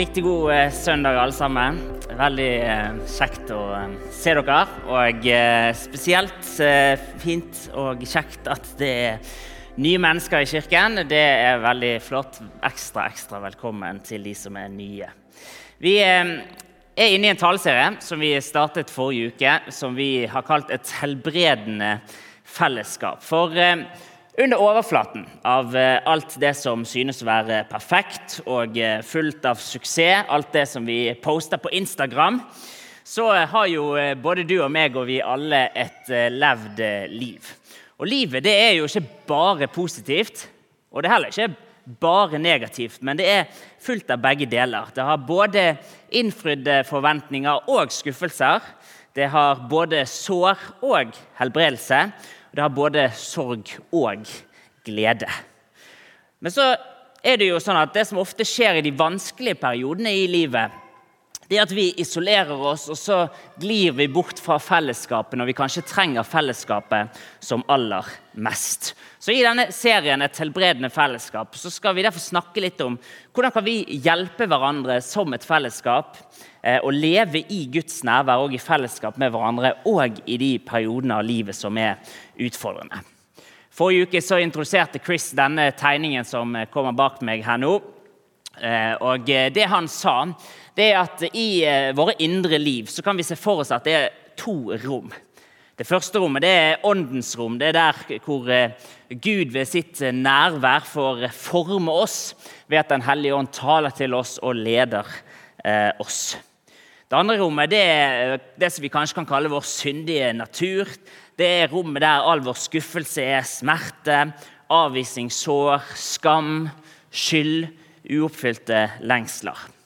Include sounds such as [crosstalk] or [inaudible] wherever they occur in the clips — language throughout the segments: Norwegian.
Riktig god eh, søndag, alle sammen. Veldig eh, kjekt å eh, se dere. Og spesielt fint og kjekt at det er nye mennesker i kirken. Det er veldig flott. Ekstra, ekstra velkommen til de som er nye. Vi er inne i en taleserie som vi startet forrige uke, som vi har kalt Et helbredende fellesskap. For under overflaten av eh, alt det som synes å være perfekt og eh, fullt av suksess, alt det som vi poster på Instagram, så eh, har jo både du og meg og vi alle et levd liv. Og livet det er jo ikke bare positivt, og det er heller ikke bare negativt, men det er fullt av begge deler. Det har både innfridde forventninger og skuffelser. Det har både sår og helbredelse. Det har både sorg og glede. Men så er det jo sånn at det som ofte skjer i de vanskelige periodene i livet, det er at vi isolerer oss, og så glir vi bort fra fellesskapet når vi kanskje trenger fellesskapet som aller mest. Så I denne serien Et helbredende fellesskap så skal vi derfor snakke litt om hvordan kan vi hjelpe hverandre som et fellesskap eh, og leve i Guds nærvær og i fellesskap med hverandre og i de periodene av livet som er utfordrende. Forrige uke så introduserte Chris denne tegningen som kommer bak meg her nå. Eh, og Det han sa, det er at i eh, våre indre liv så kan vi se for oss at det er to rom. Det første rommet det er åndens rom. Det er der hvor eh, Gud ved sitt nærvær får forme oss ved at Den hellige ånd taler til oss og leder eh, oss. Det andre rommet det er det som vi kanskje kan kalle vår syndige natur. Det er rommet der all vår skuffelse er smerte, avvisning, sår, skam, skyld, uoppfylte lengsler.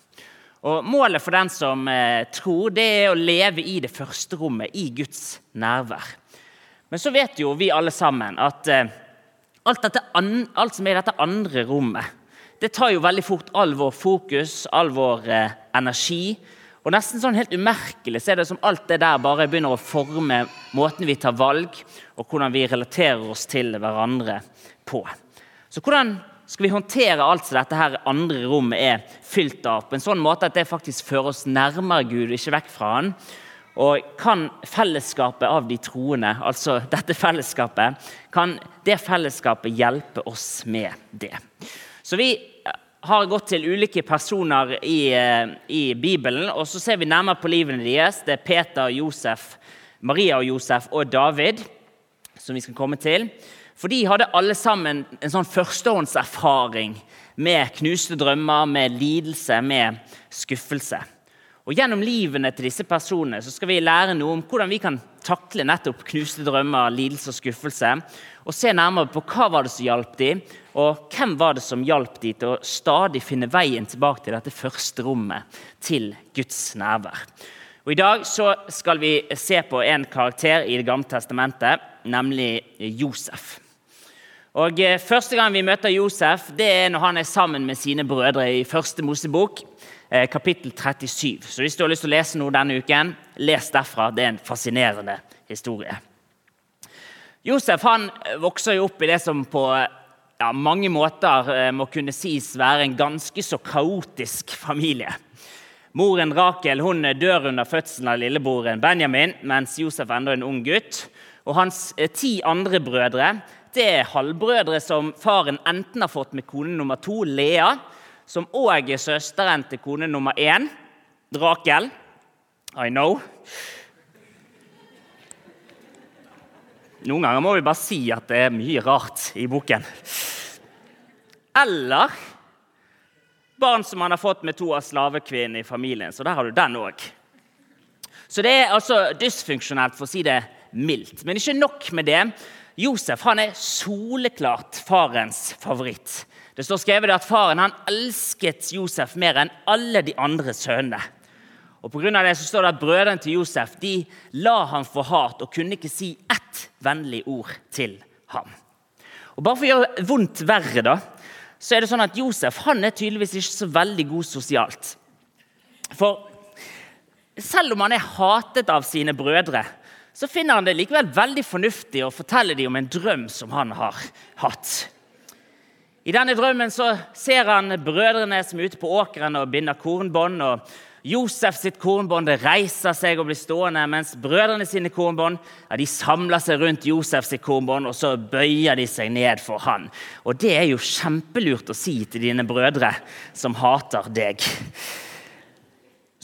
Og Målet for den som eh, tror, det er å leve i det første rommet, i Guds nærvær. Men så vet jo vi alle sammen at eh, alt, dette, alt, som er i dette andre rommet, det tar jo veldig fort all vår fokus, all vår eh, energi. Og nesten sånn helt umerkelig så er det som alt det der bare begynner å forme måten vi tar valg, og hvordan vi relaterer oss til hverandre på. Så hvordan skal vi håndtere alt som dette her andre rommet er fylt av, på en sånn måte at det faktisk fører oss nærmere Gud, ikke vekk fra Han. Og kan fellesskapet av de troende, altså dette fellesskapet, kan det fellesskapet hjelpe oss med det? Så vi har gått til ulike personer i, i Bibelen, og så ser vi nærmere på livene deres. Det er Peter, Josef, Maria og Josef og David, som vi skal komme til. For de hadde alle sammen en sånn førstehåndserfaring med knuste drømmer, med lidelse, med skuffelse. Og Gjennom livene til disse personene så skal vi lære noe om hvordan vi kan takle nettopp knuste drømmer, lidelse og skuffelse. Og se nærmere på hva var det som hjalp dem, og hvem var det som hjalp dem til å stadig finne veien tilbake til dette første rommet, til Guds nærvær. Og I dag så skal vi se på en karakter i Det gamle testamentet, nemlig Josef. Og eh, Første gang vi møter Josef, det er når han er sammen med sine brødre i første Mosebok, eh, kapittel 37. Så hvis du har lyst til å lese noe denne uken, les derfra. Det er en fascinerende historie. Josef han vokser jo opp i det som på ja, mange måter eh, må kunne sies være en ganske så kaotisk familie. Moren Rakel hun dør under fødselen av lillebroren Benjamin, mens Josef enda er en ung gutt. Og hans ti andre brødre det er halvbrødre som faren enten har fått med kone nummer to, Lea, som òg er søsteren til kone nummer én, Drakel. I know. Noen ganger må vi bare si at det er mye rart i boken. Eller barn som han har fått med to av slavekvinnene i familien. Så der har du den òg. Så det er altså dysfunksjonelt, for å si det mildt. Men ikke nok med det. Josef han er soleklart farens favoritt. Det står skrevet at Faren han elsket Josef mer enn alle de andre sønnene. Og på grunn av det så står det at Brødrene til Josef de la ham for hat og kunne ikke si ett vennlig ord til ham. Og Bare for å gjøre vondt verre, da, så er det sånn at Josef han er tydeligvis ikke så veldig god sosialt. For selv om han er hatet av sine brødre, så finner han det likevel veldig fornuftig å fortelle dem om en drøm som han har hatt. I denne drømmen så ser han brødrene som er ute på åkeren og binder kornbånd. og Josef sitt kornbånd reiser seg og blir stående, mens brødrene sine kornbånd ja, de samler seg rundt Josef sitt kornbånd, og så bøyer de seg ned for han. Og Det er jo kjempelurt å si til dine brødre som hater deg.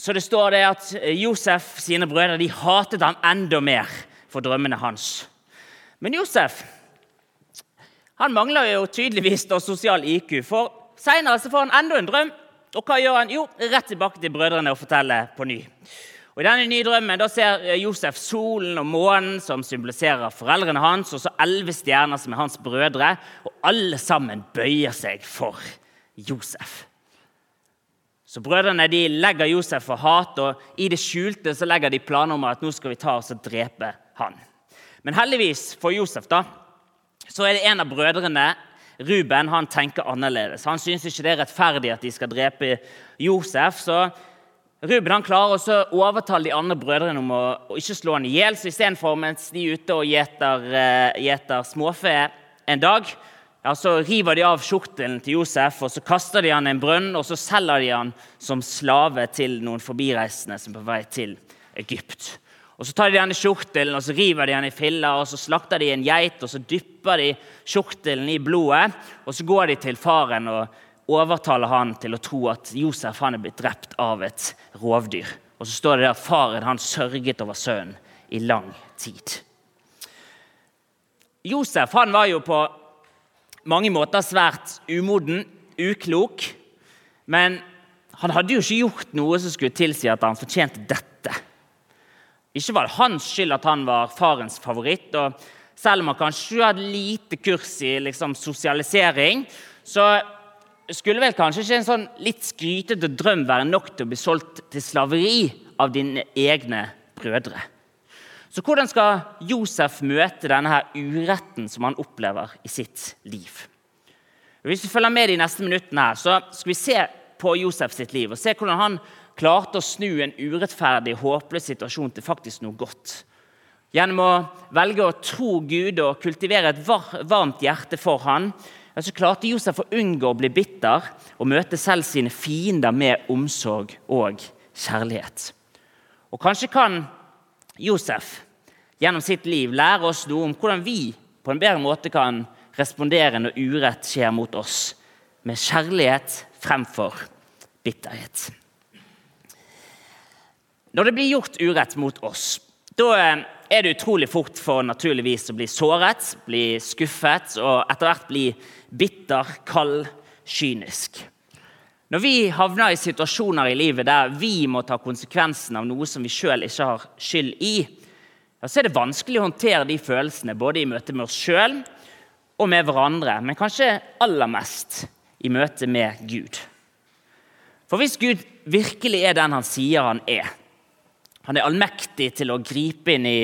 Så det står det at Josef sine brødre de hatet ham enda mer for drømmene hans. Men Josef han mangler jo tydeligvis da sosial IQ, for seinere får han enda en drøm. Og hva gjør han? Jo, rett tilbake til brødrene og forteller på ny. Og I denne nye drømmen da ser Josef solen og månen, som symboliserer foreldrene hans, og så elleve stjerner, som er hans brødre. Og alle sammen bøyer seg for Josef. Så Brødrene de legger Josef for hat, og i det skjulte så legger de planer om at nå skal vi ta oss og drepe han. Men heldigvis for Josef da, så er det en av brødrene, Ruben, han tenker annerledes. Han syns ikke det er rettferdig at de skal drepe Josef. så Ruben han klarer også å overtale de andre brødrene om å, å ikke slå han i hjel. Så istedenfor, mens de er ute og gjeter, uh, småfe en dag, ja, så river de av skjortelen til Josef og så kaster de han i en brønn og så selger de han som slave til noen forbireisende som er på vei til Egypt. Og Så tar de denne skjortelen og så river de den i filler, og så slakter de en geit og så dypper de skjortelen i blodet. og Så går de til faren og overtaler han til å tro at Josef han er blitt drept av et rovdyr. Og Så står det der faren han sørget over sønnen i lang tid. Josef han var jo på mange måter svært umoden, uklok. Men han hadde jo ikke gjort noe som skulle tilsi at han fortjente dette. Ikke var det hans skyld at han var farens favoritt. og Selv om han kanskje hadde lite kurs i liksom, sosialisering, så skulle vel kanskje ikke en sånn litt skrytete drøm være nok til å bli solgt til slaveri av dine egne brødre. Så hvordan skal Josef møte denne her uretten som han opplever i sitt liv? Hvis vi følger med de neste minuttene, her, så skal vi se på Josef sitt liv og se hvordan han klarte å snu en urettferdig, håpløs situasjon til faktisk noe godt. Gjennom å velge å tro Gud og kultivere et varmt hjerte for han, så klarte Josef å unngå å bli bitter og møte selv sine fiender med omsorg og kjærlighet. Og Kanskje kan Josef gjennom sitt liv lære oss noe om hvordan vi på en bedre måte kan respondere når urett skjer mot oss, med kjærlighet fremfor bitterhet. Når det blir gjort urett mot oss, da eh, er det utrolig fort for naturligvis å bli såret, bli skuffet og etter hvert bli bitter, kald, kynisk. Når vi havner i situasjoner i livet der vi må ta konsekvensen av noe som vi sjøl ikke har skyld i, så er det vanskelig å håndtere de følelsene både i møte med oss sjøl og med hverandre, men kanskje aller mest i møte med Gud. For hvis Gud virkelig er den han sier han er, han er allmektig til å gripe inn i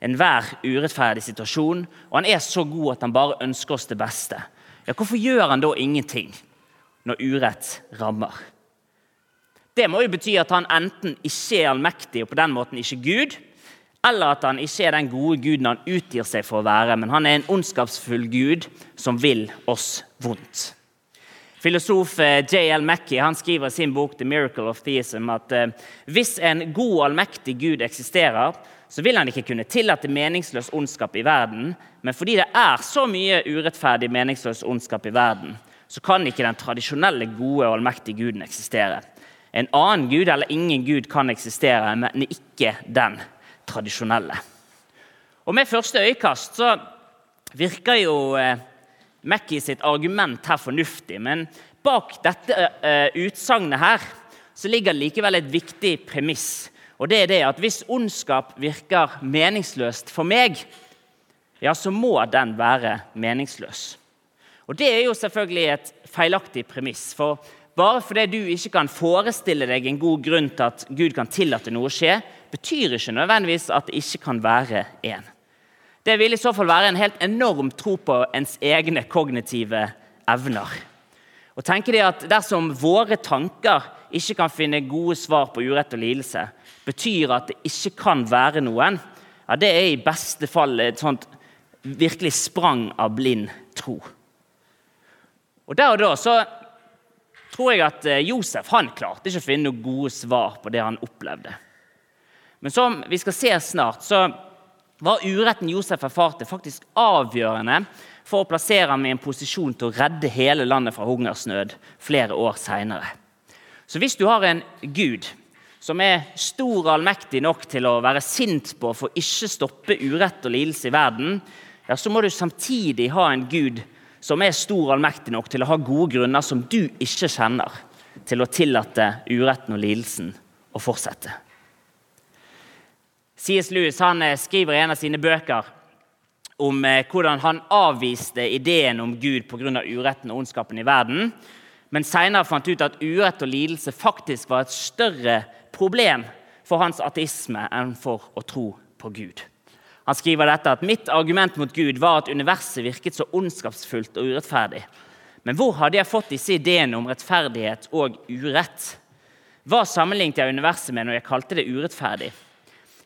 enhver urettferdig situasjon. Og han er så god at han bare ønsker oss det beste. Ja, Hvorfor gjør han da ingenting når urett rammer? Det må jo bety at han enten ikke er allmektig og på den måten ikke Gud, eller at han ikke er den gode guden han utgir seg for å være, men han er en ondskapsfull gud som vil oss vondt. Filosof eh, J.L. Mackey han skriver i sin bok 'The Miracle of Theism' at eh, hvis en god, allmektig Gud eksisterer, så vil han ikke kunne tillate meningsløs ondskap i verden. Men fordi det er så mye urettferdig meningsløs ondskap i verden, så kan ikke den tradisjonelle, gode og allmektige guden eksistere. En annen gud eller ingen gud kan eksistere, men ikke den tradisjonelle. Og Med første øyekast så virker jo eh, Mackie sitt argument her fornuftig, men bak dette uh, utsagnet her så ligger likevel et viktig premiss. Og det er det at Hvis ondskap virker meningsløst for meg, ja, så må den være meningsløs. Og Det er jo selvfølgelig et feilaktig premiss. For bare fordi du ikke kan forestille deg en god grunn til at Gud kan tillate noe å skje, betyr ikke nødvendigvis at det ikke kan være en. Det vil i så fall være en helt enorm tro på ens egne kognitive evner. Og tenke det at Dersom våre tanker ikke kan finne gode svar på urett og lidelse, betyr at det ikke kan være noen, ja, det er i beste fall et sånt virkelig sprang av blind tro. Og Der og da så tror jeg at eh, Josef han klarte ikke å finne noen gode svar på det han opplevde. Men som vi skal se snart, så var uretten Josef erfarte, faktisk avgjørende for å plassere ham i en posisjon til å redde hele landet fra hungersnød flere år seinere. Så hvis du har en gud som er stor og allmektig nok til å være sint på for ikke stoppe urett og lidelse i verden, ja, så må du samtidig ha en gud som er stor og allmektig nok til å ha gode grunner som du ikke kjenner, til å tillate uretten og lidelsen å fortsette. C.S. Lewis eh, skriver i en av sine bøker om eh, hvordan han avviste ideen om Gud pga. uretten og ondskapen i verden, men senere fant ut at urett og lidelse faktisk var et større problem for hans ateisme enn for å tro på Gud. Han skriver dette at mitt argument mot Gud var at universet virket så ondskapsfullt og urettferdig. Men hvor hadde jeg fått disse ideene om rettferdighet og urett? Hva sammenlignet jeg universet med når jeg kalte det urettferdig?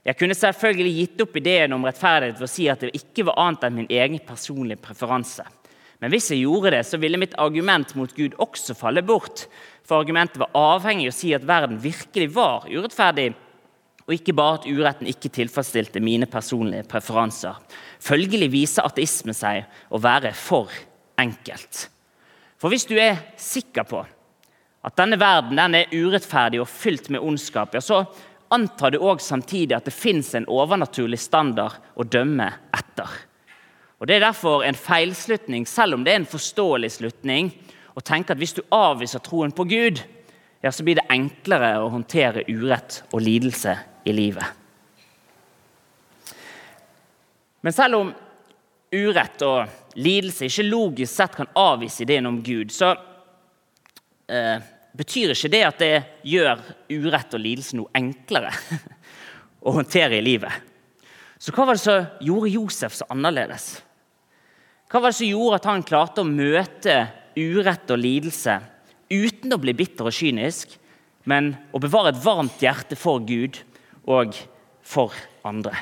Jeg kunne selvfølgelig gitt opp ideen om rettferdighet ved å si at det ikke var annet enn min egen personlige preferanse. Men hvis jeg gjorde det, så ville mitt argument mot Gud også falle bort. For argumentet var avhengig av å si at verden virkelig var urettferdig, og ikke bare at uretten ikke tilfredsstilte mine personlige preferanser. Følgelig viser ateisme seg å være for enkelt. For hvis du er sikker på at denne verden den er urettferdig og fylt med ondskap, ja, så antar du òg samtidig at det fins en overnaturlig standard å dømme etter. Og Det er derfor en feilslutning, selv om det er en forståelig slutning, å tenke at hvis du avviser troen på Gud, ja, så blir det enklere å håndtere urett og lidelse i livet. Men selv om urett og lidelse ikke logisk sett kan avvise ideen om Gud, så eh, betyr ikke det at det gjør urett og lidelse noe enklere [laughs] å håndtere i livet. Så hva var det som gjorde Josef så annerledes? Hva var det som gjorde at han klarte å møte urett og lidelse uten å bli bitter og kynisk, men å bevare et varmt hjerte for Gud og for andre?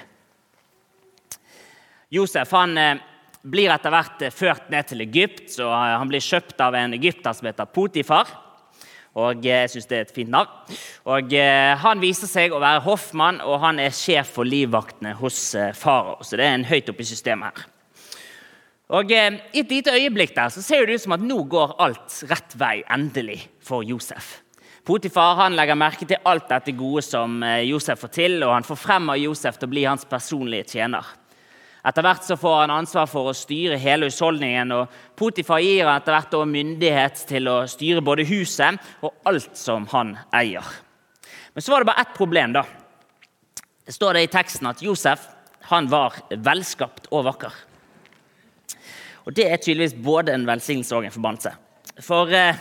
Josef han eh, blir etter hvert ført ned til Egypt. så Han blir kjøpt av en egypter som heter Potifar. Og Jeg syns det er et fint navn. Og eh, Han viser seg å være hoffmann, og han er sjef for livvaktene hos eh, farao. Så det er en høyt oppe i systemet her. Og eh, I et lite øyeblikk der så ser det ut som at nå går alt rett vei, endelig, for Josef. Potifar han legger merke til alt dette gode som eh, Josef får til, og han får frem av Josef til å bli hans personlige tjener. Etter hvert så får han ansvar for å styre hele husholdningen. og Potifar gir han etter hvert myndighet til å styre både huset og alt som han eier. Men så var det bare ett problem. da. Det står det i teksten at Josef han var velskapt og vakker. Og Det er tydeligvis både en velsignelse og en forbannelse. For eh,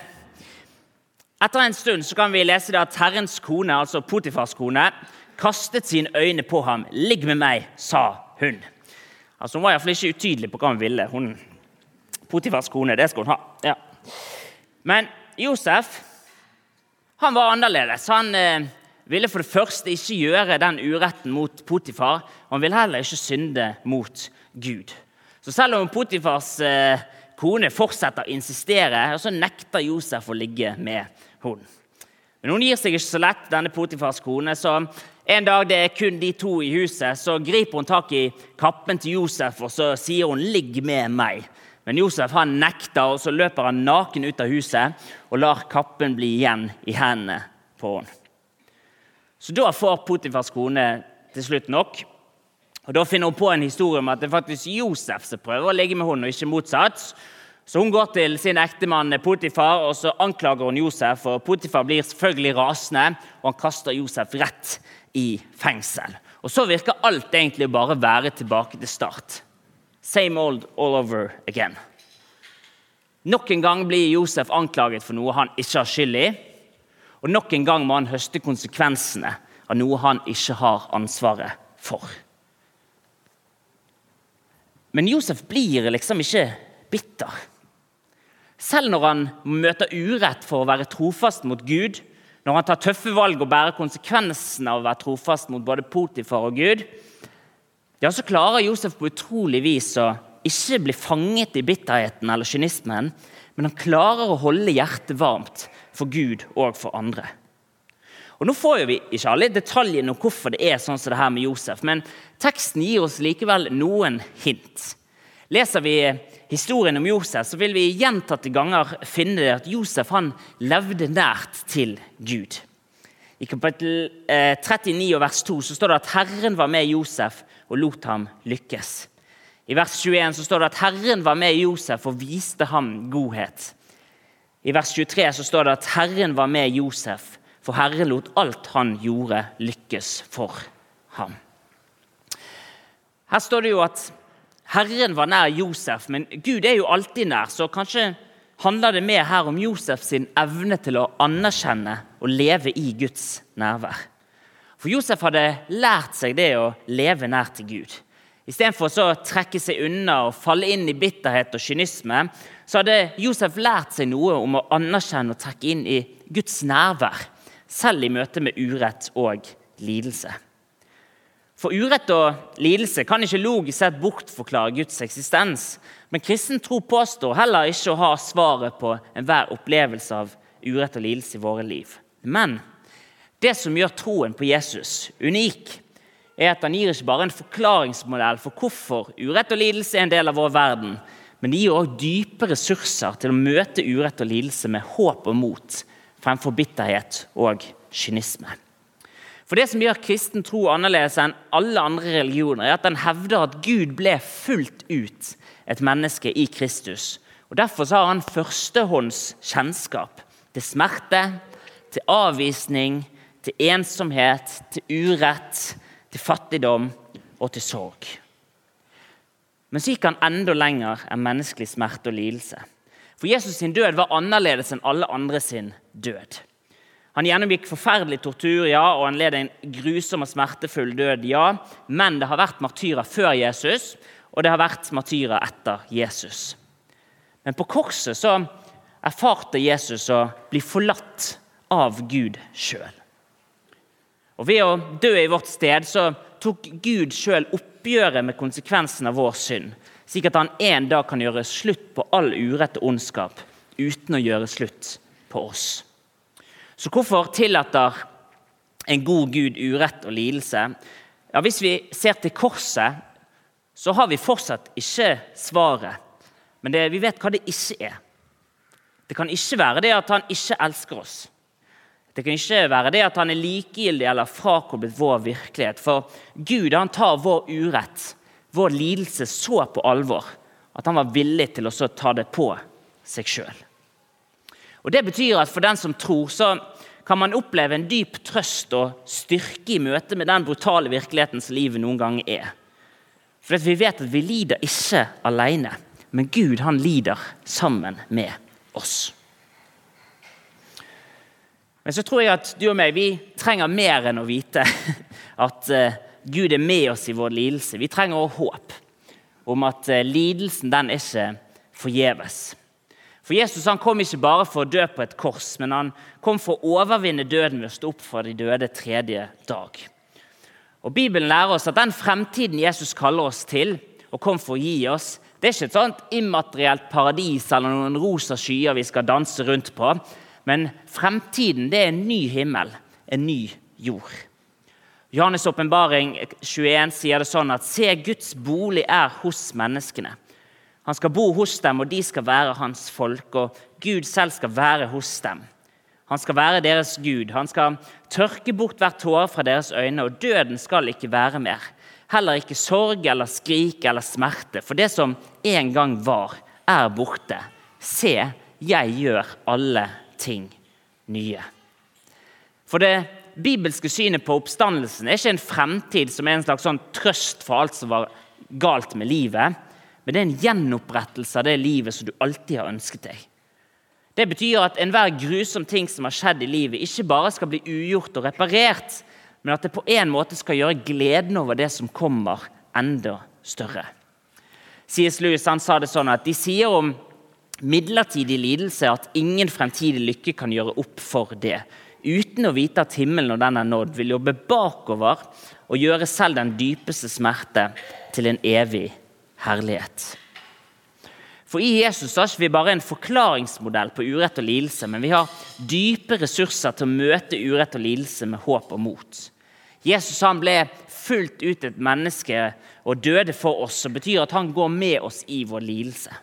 etter en stund så kan vi lese at Herrens kone, altså Potifars kone, kastet sine øyne på ham. 'Ligg med meg', sa hun. Altså, hun var iallfall ikke utydelig på hva hun ville. Hun, Potifars kone, det skal hun ha. Ja. Men Josef han var annerledes. Han eh, ville for det første ikke gjøre den uretten mot Potifar. Og han ville heller ikke synde mot Gud. Så selv om Potifars eh, kone fortsetter å insistere, så nekter Josef å ligge med henne. Men hun gir seg ikke så lett, denne Potifars kone. Så en dag det er kun de to i huset, så griper hun tak i kappen til Josef og så sier hun 'ligg med meg'. Men Josef han nekter, og så løper han naken ut av huset og lar kappen bli igjen i hendene på henne. Så da får Potifars kone til slutt nok. Og Da finner hun på en historie om at det er faktisk Josef som prøver å ligge med henne, og ikke motsatt. Så Hun går til sin ektemann Potifar og så anklager hun Josef. og Potifar blir selvfølgelig rasende, og han kaster Josef rett i fengsel. Og Så virker alt egentlig bare være tilbake til start. Same old all over again. Nok en gang blir Josef anklaget for noe han ikke har skyld i. Og nok en gang må han høste konsekvensene av noe han ikke har ansvaret for. Men Josef blir liksom ikke bitter. Selv når han møter urett for å være trofast mot Gud, når han tar tøffe valg og bærer konsekvensene av å være trofast mot både Potifar og Gud, ja, så klarer Josef på utrolig vis å ikke bli fanget i bitterheten eller kynismen, men han klarer å holde hjertet varmt for Gud og for andre. Og Nå får vi ikke alle detaljene om hvorfor det er sånn som det her med Josef, men teksten gir oss likevel noen hint. Leser vi historien om Josef, så vil vi gjentatte ganger finne at Josef han levde nært til Gud. I kapittel 39 eh, og vers 2 så står det at Herren var med Josef og lot ham lykkes. I vers 21 så står det at Herren var med Josef og viste ham godhet. I vers 23 så står det at Herren var med Josef for Herren lot alt han gjorde, lykkes for ham. Her står det jo at Herren var nær Josef, men Gud er jo alltid nær. Så kanskje handler det mer her om sin evne til å anerkjenne og leve i Guds nærvær. For Josef hadde lært seg det å leve nær til Gud. Istedenfor å trekke seg unna og falle inn i bitterhet og kynisme, så hadde Josef lært seg noe om å anerkjenne og trekke inn i Guds nærvær selv i møte med urett og lidelse. For urett og lidelse kan ikke logisk sett bortforklare Guds eksistens. Men kristen tro påstår heller ikke å ha svaret på enhver opplevelse av urett og lidelse i våre liv. Men det som gjør troen på Jesus unik, er at han gir ikke bare en forklaringsmodell for hvorfor urett og lidelse er en del av vår verden, men det gir også dype ressurser til å møte urett og lidelse med håp og mot fremfor bitterhet og kynisme. For Det som gjør kristen tro annerledes enn alle andre religioner, er at den hevder at Gud ble fullt ut et menneske i Kristus. Og Derfor har han førstehånds kjennskap til smerte, til avvisning, til ensomhet, til urett, til fattigdom og til sorg. Men så gikk han enda lenger enn menneskelig smerte og lidelse. For Jesus sin død var annerledes enn alle andre sin død. Han gjennomgikk forferdelig tortur, ja, og han led en grusom og smertefull død. ja, Men det har vært martyrer før Jesus, og det har vært martyrer etter Jesus. Men på korset så erfarte Jesus å bli forlatt av Gud sjøl. Og Ved å dø i vårt sted så tok Gud sjøl oppgjøret med konsekvensen av vår synd slik at han en dag kan gjøre slutt på all urett og ondskap uten å gjøre slutt på oss. Så hvorfor tillater en god Gud urett og lidelse? Ja, Hvis vi ser til korset, så har vi fortsatt ikke svaret. Men det, vi vet hva det ikke er. Det kan ikke være det at han ikke elsker oss. Det kan ikke være det at han er likegyldig eller frakoblet vår virkelighet. For Gud han tar vår urett vår lidelse så på alvor at han var villig til å ta det på seg sjøl. Det betyr at for den som tror, så kan man oppleve en dyp trøst og styrke i møte med den brutale virkeligheten som livet noen ganger er. For vi vet at vi lider ikke alene, men Gud han lider sammen med oss. Men så tror jeg at du og meg vi trenger mer enn å vite [laughs] at eh, Gud er med oss i vår lidelse. Vi trenger også håp om at eh, lidelsen den er ikke forgjeves. For Jesus han kom ikke bare for å dø på et kors, men han kom for å overvinne døden ved å stå opp fra de døde tredje dag. Og Bibelen lærer oss at den fremtiden Jesus kaller oss til og kom for å gi oss, det er ikke et sånt immaterielt paradis eller noen rosa skyer vi skal danse rundt på. Men fremtiden det er en ny himmel, en ny jord. Johannes' åpenbaring 21 sier det sånn at se, Guds bolig er hos menneskene. Han skal bo hos dem, og de skal være hans folk. Og Gud selv skal være hos dem. Han skal være deres Gud. Han skal tørke bort hvert tåre fra deres øyne, og døden skal ikke være mer. Heller ikke sorg eller skrik eller smerte, for det som en gang var, er borte. Se, jeg gjør alle ting nye. For det bibelske synet på oppstandelsen er ikke en fremtid som er en slags sånn trøst for alt som var galt med livet, men det er en gjenopprettelse av det livet som du alltid har ønsket deg. Det betyr at enhver grusom ting som har skjedd i livet, ikke bare skal bli ugjort og reparert, men at det på en måte skal gjøre gleden over det som kommer, enda større. C.S. Lewis han sa det sånn at de sier om midlertidig lidelse at ingen fremtidig lykke kan gjøre opp for det uten å vite at himmelen når den er nådd, vil jobbe bakover og gjøre selv den dypeste smerte til en evig herlighet. For i Jesus har ikke vi bare en forklaringsmodell på urett og lidelse, men vi har dype ressurser til å møte urett og lidelse med håp og mot. Jesus han ble fullt ut et menneske og døde for oss, som betyr at han går med oss i vår lidelse.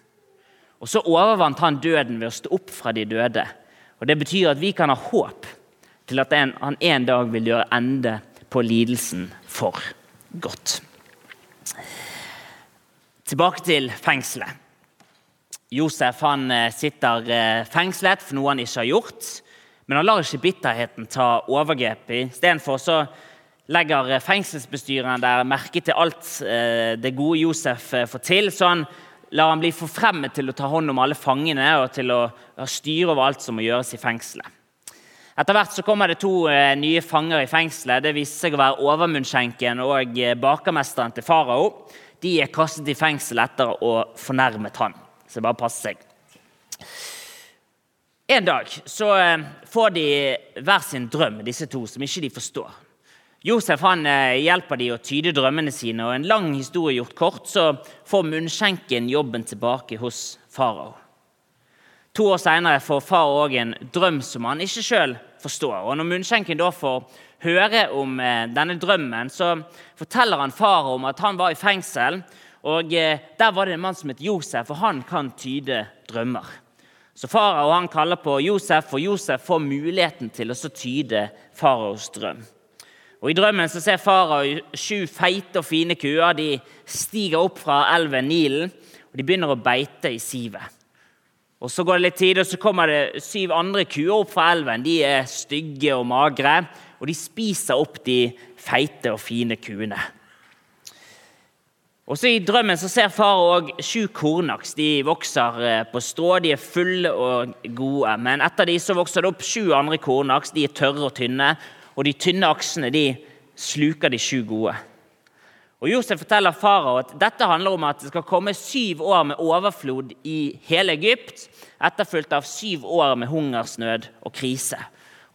Og så overvant han døden ved å stå opp fra de døde. Og Det betyr at vi kan ha håp til at han en dag vil gjøre ende på lidelsen for godt. Tilbake til fengselet. Josef han eh, sitter eh, fengslet for noe han ikke har gjort. Men han lar ikke bitterheten ta overgrep. Istedenfor så legger eh, fengselsbestyreren der merke til alt det gode Josef får til. Så han lar han bli forfremmet til å ta hånd om alle fangene og til å styre over alt som må gjøres i fengselet. Etter hvert så kommer det to nye fanger i fengselet. Det viser seg å være overmunnskjenken og bakermesteren til farao. De er kastet i fengsel etter å fornærmet han. Så bare passer seg. En dag så eh, får de hver sin drøm, disse to, som ikke de forstår. Josef han eh, hjelper de å tyde drømmene sine, og en lang historie gjort kort, så får munnskjenken jobben tilbake hos farao. To år seinere får far òg en drøm som han ikke sjøl forstår. Og Når munnskjenken da får høre om eh, denne drømmen, så forteller han far om at han var i fengsel og eh, Der var det en mann som het Josef, og han kan tyde drømmer. Så farao han kaller på Josef, og Josef får muligheten til å tyde faraos drøm. Og I drømmen så ser farao sju feite og fine kuer. De stiger opp fra elven Nilen og de begynner å beite i sivet. Og Så går det litt tid, og så kommer det syv andre kuer opp fra elven. De er stygge og magre, og de spiser opp de feite og fine kuene. Og så I drømmen så ser far òg sju kornaks. De vokser eh, på strå, de er fulle og gode. Men etter de så vokser det opp sju andre kornaks. De er tørre og tynne. Og de tynne aksene de sluker de sju gode. Og Josef forteller farao at dette handler om at det skal komme syv år med overflod i hele Egypt, etterfulgt av syv år med hungersnød og krise.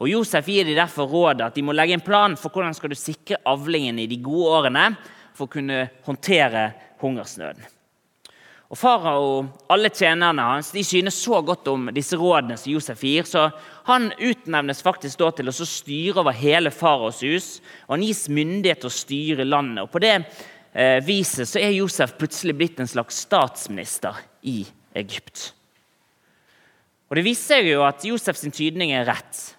Og Josef gir dem derfor rådet at de må legge en plan for hvordan skal du sikre avlingen i de gode årene for å kunne håndtere hungersnøden. Og Farao alle tjenerne hans de synes så godt om disse rådene som Josef gir, så han utnevnes faktisk da til å styre over hele faraos hus. og Han gis myndighet til å styre landet. og På det eh, viset så er Josef plutselig blitt en slags statsminister i Egypt. Og Det viser jo at Josefs tydning er rett.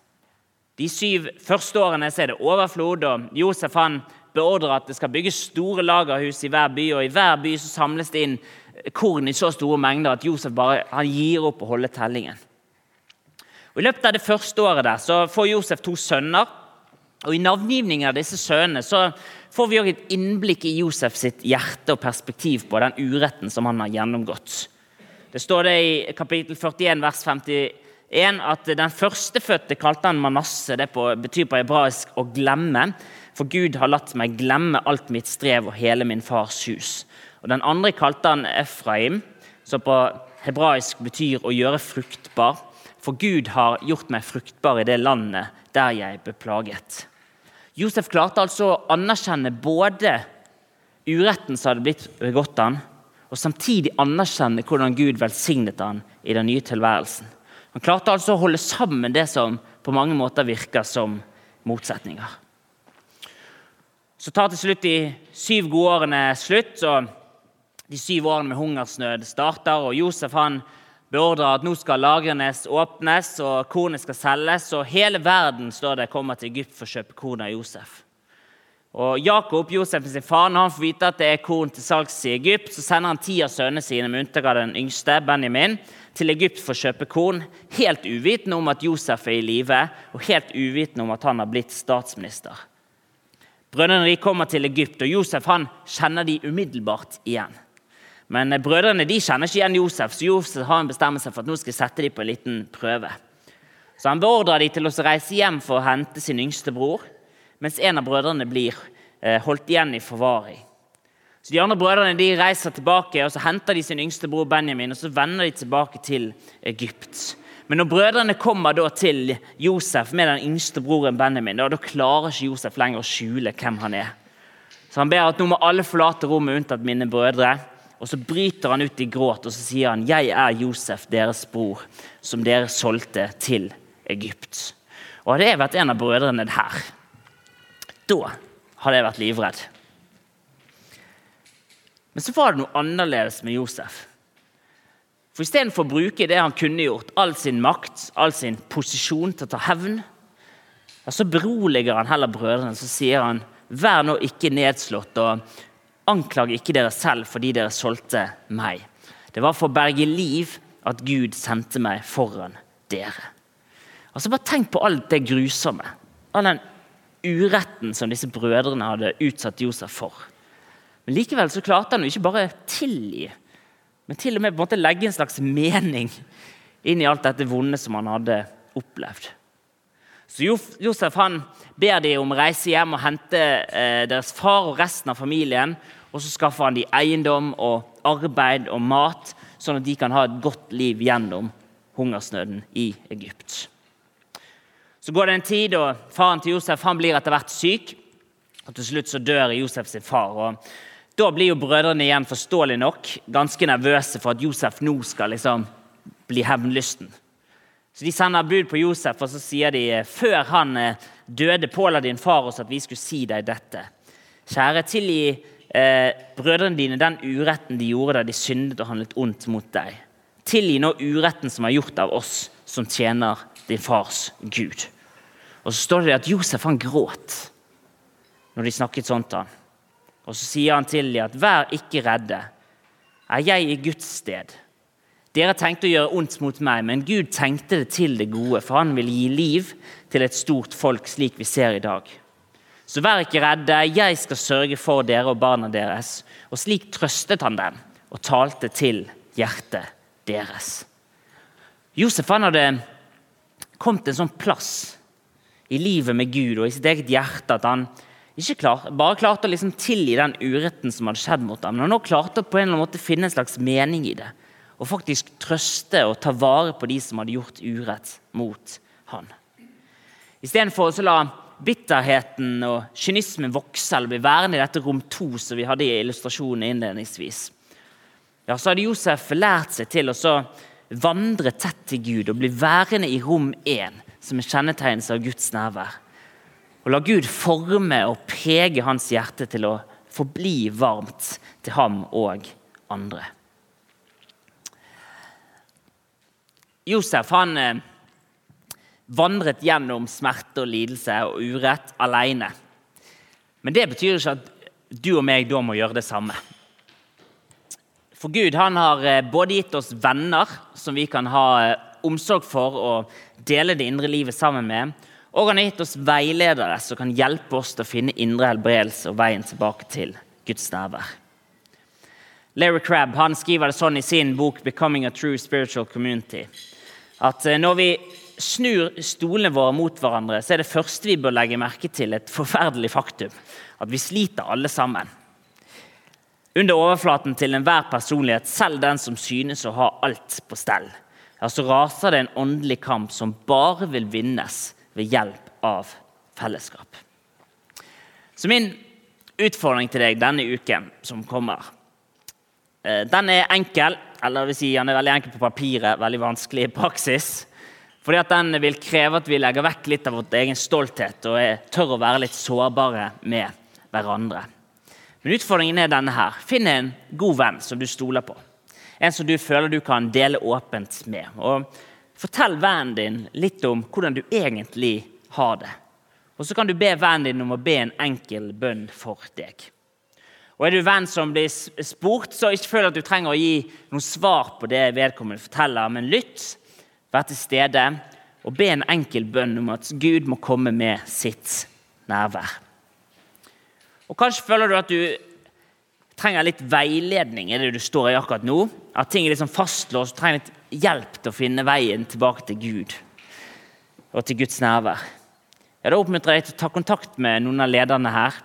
De syv første årene er det overflod, og Josef han beordrer at det skal bygges store lagerhus i hver by. og I hver by så samles det inn korn i så store mengder at Josef bare han gir opp å holde tellingen. Og I løpet av det første året der så får Josef to sønner. og I navngivningen av disse sønnene så får vi også et innblikk i Josef sitt hjerte og perspektiv på den uretten som han har gjennomgått. Det står det i kapittel 41, vers 51 at den førstefødte kalte han Manasse. Det betyr på hebraisk 'å glemme'. For Gud har latt meg glemme alt mitt strev og hele min fars hus. Og Den andre kalte han Efraim, som på hebraisk betyr å gjøre fruktbar. For Gud har gjort meg fruktbar i det landet der jeg ble plaget. Josef klarte altså å anerkjenne både uretten som hadde blitt begått han, og samtidig anerkjenne hvordan Gud velsignet han i den nye tilværelsen. Han klarte altså å holde sammen det som på mange måter virker som motsetninger. Så tar til slutt de syv gode årene slutt, og de syv årene med hungersnød starter. og Josef han beordrer at nå skal lagrene åpnes og kornet skal selges. og Hele verden står det, kommer til Egypt for å kjøpe korn av Josef. Og Jakob, Josef sin far, når han får vite at det er korn til salgs i Egypt, så sender han ti av sønnene sine, med unntak av den yngste, Benjamin, til Egypt for å kjøpe korn, helt uvitende om at Josef er i live, og helt uvitende om at han har blitt statsminister. Brødrene de kommer til Egypt, og Josef han kjenner de umiddelbart igjen. Men brødrene de kjenner ikke igjen Josef, så Josef har en bestemmelse for at nå skal sette dem på en liten prøve. Så Han beordrer dem til å reise hjem for å hente sin yngste bror, mens en av brødrene blir eh, holdt igjen i forvaring. Så De andre brødrene de reiser tilbake og så henter de sin yngste bror Benjamin og så vender de tilbake til Egypt. Men når brødrene kommer til Josef med den yngste broren Benjamin, da, da klarer ikke Josef lenger å skjule hvem han er. Så Han ber at nå må alle forlate rommet unntatt mine brødre. Og Så bryter han ut i gråt og så sier han, 'Jeg er Josef, deres bror, som dere solgte til Egypt.' Og Hadde jeg vært en av brødrene her, da hadde jeg vært livredd. Men så var det noe annerledes med Josef. For Istedenfor å bruke det han kunne gjort, all sin makt, all sin posisjon til å ta hevn, så beroliger han heller brødrene. Så sier han, vær nå ikke nedslått, og anklag ikke dere selv fordi dere solgte meg. Det var for å berge liv at Gud sendte meg foran dere. Altså Bare tenk på alt det grusomme. All den uretten som disse brødrene hadde utsatt Josef for. Men Likevel så klarte han jo ikke bare tilgi men til og med på en måte legge en slags mening inn i alt dette vonde som han hadde opplevd. Så Josef han ber de om å reise hjem og hente eh, deres far og resten av familien. Og så skaffer han de eiendom og arbeid og mat, sånn at de kan ha et godt liv gjennom hungersnøden i Egypt. Så går det en tid, og faren til Josef han blir etter hvert syk. og Til slutt så dør Josef sin far. og da blir jo brødrene igjen forståelig nok ganske nervøse for at Josef nå skal liksom bli hevnlysten. Så De sender bud på Josef og så sier de, før han eh, døde, påla din far oss at vi skulle si deg dette. Kjære, tilgi eh, brødrene dine den uretten de gjorde da de syndet og handlet ondt mot deg. Tilgi nå uretten som er gjort av oss som tjener din fars Gud. Og så står det at Josef han gråt når de snakket sånn til han. Og så sier han til dem at vær ikke redde. Er jeg i Guds sted? Dere tenkte å gjøre ondt mot meg, men Gud tenkte det til det gode, for han vil gi liv til et stort folk, slik vi ser i dag. Så vær ikke redde, jeg skal sørge for dere og barna deres. Og slik trøstet han dem og talte til hjertet deres. Josef han hadde kommet til en sånn plass i livet med Gud og i sitt eget hjerte at han ikke klar, bare klarte å liksom tilgi den uretten som hadde skjedd mot ham, men han klarte å på en eller annen måte finne en slags mening i det. Og faktisk trøste og ta vare på de som hadde gjort urett mot han. Istedenfor å la bitterheten og kynismen vokse eller bli værende i dette rom to som vi hadde i illustrasjonen innledningsvis, ja, så hadde Josef lært seg til å vandre tett til Gud og bli værende i rom én, som er kjennetegnelse av Guds nærvær. Og la Gud forme og prege hans hjerte til å forbli varmt til ham og andre. Josef han eh, vandret gjennom smerte og lidelse og urett alene. Men det betyr ikke at du og meg da må gjøre det samme. For Gud han har eh, både gitt oss venner som vi kan ha eh, omsorg for og dele det indre livet sammen med, og han har gitt oss veiledere som kan hjelpe oss til å finne indre helbredelse og veien tilbake til Guds nærvær. Larry Crabb han skriver det sånn i sin bok 'Becoming a True Spiritual Community' at eh, når vi snur stolene våre mot hverandre, så er det første vi bør legge merke til, et forferdelig faktum. At vi sliter alle sammen. Under overflaten til enhver personlighet, selv den som synes å ha alt på stell, ja, så raser det en åndelig kamp som bare vil vinnes ved hjelp av fellesskap. Så min utfordring til deg denne uken som kommer, eh, den er enkel. Eller vil si, den er veldig enkel på papiret, veldig vanskelig i praksis. Fordi at Den vil kreve at vi legger vekk litt av vår egen stolthet og tør å være litt sårbare med hverandre. Men utfordringen er denne her. Finn en god venn som du stoler på. En som du føler du kan dele åpent med. Og Fortell vennen din litt om hvordan du egentlig har det. Og så kan du be vennen din om å be en enkel bønn for deg. Og Er du venn som blir spurt, så ikke føl at du trenger å gi noe svar på det vedkommende forteller, men lytt, vær til stede og be en enkel bønn om at Gud må komme med sitt nærvær. Og Kanskje føler du at du trenger litt veiledning i det du står i akkurat nå. At ting er litt sånn fastlåst, trenger litt hjelp til å finne veien tilbake til Gud og til Guds nærvær. Ja, da oppmuntrer jeg til å ta kontakt med noen av lederne her.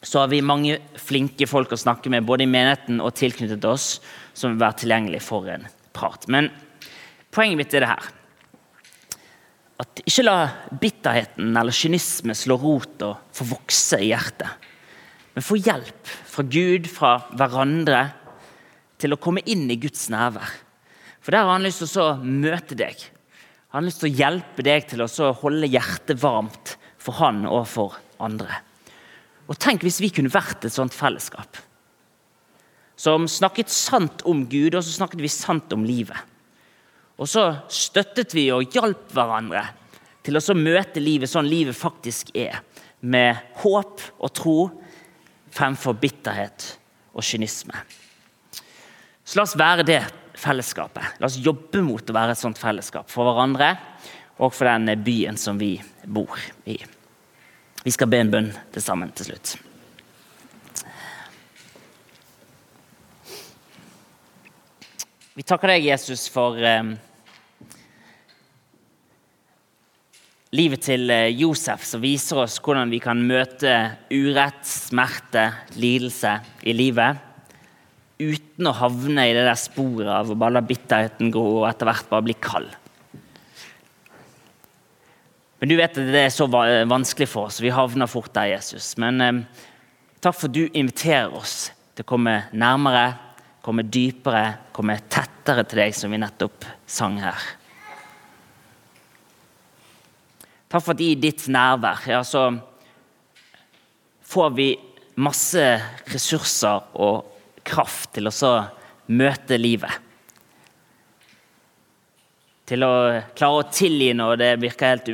Så har vi mange flinke folk å snakke med både i menigheten og tilknyttet oss, som vil være tilgjengelig for en prat. Men poenget mitt er det her. At ikke la bitterheten eller kynisme slå rot og få vokse i hjertet. Men få hjelp fra Gud, fra hverandre, til å komme inn i Guds nærvær. For der har han lyst til å møte deg. Han har lyst til å hjelpe deg til å holde hjertet varmt for han og for andre. Og Tenk hvis vi kunne vært et sånt fellesskap. Som snakket sant om Gud, og så snakket vi sant om livet. Og så støttet vi og hjalp hverandre til å møte livet sånn livet faktisk er. Med håp og tro fremfor bitterhet og kynisme. Så la oss være det fellesskapet. La oss jobbe mot å være et sånt fellesskap for hverandre og for den byen som vi bor i. Vi skal be en bønn til sammen til slutt. Vi takker deg, Jesus, for eh, livet til eh, Josef, som viser oss hvordan vi kan møte urett, smerte, lidelse i livet uten å havne i det der sporet av å bare la bitterheten gro og etter hvert bare bli kald. Men du vet at det er så vanskelig for oss. Vi havner fort der, Jesus. Men eh, takk for at du inviterer oss til å komme nærmere, komme dypere, komme tettere til deg, som vi nettopp sang her. Takk for at i ditt nærvær ja, så får vi masse ressurser og kraft til å møte livet. Til å klare å tilgi når det virker helt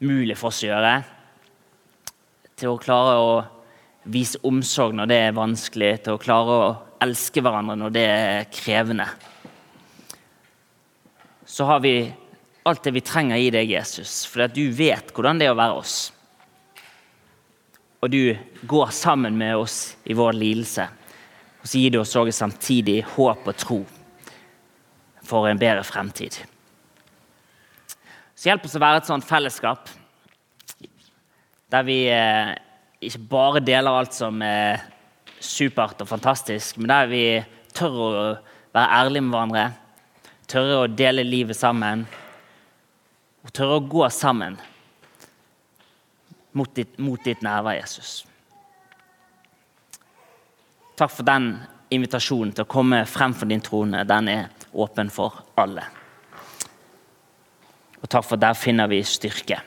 umulig for oss å gjøre. Til å klare å vise omsorg når det er vanskelig. Til å klare å elske hverandre når det er krevende. Så har vi alt det vi trenger i deg, Jesus, fordi at du vet hvordan det er å være oss. Og du går sammen med oss i vår lidelse. Og så gir det oss også samtidig håp og tro for en bedre fremtid. Så hjelp oss å være et sånt fellesskap der vi eh, ikke bare deler alt som er supert og fantastisk, men der vi tør å være ærlige med hverandre, tørre å dele livet sammen og tørre å gå sammen mot ditt, mot ditt nærvær, Jesus. Takk for den invitasjonen til å komme frem for din trone. Den er åpen for alle. Og takk for der finner vi styrke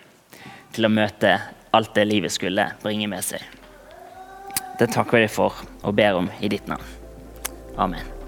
til å møte alt det livet skulle bringe med seg. Det takker vi deg for og ber om i ditt navn. Amen.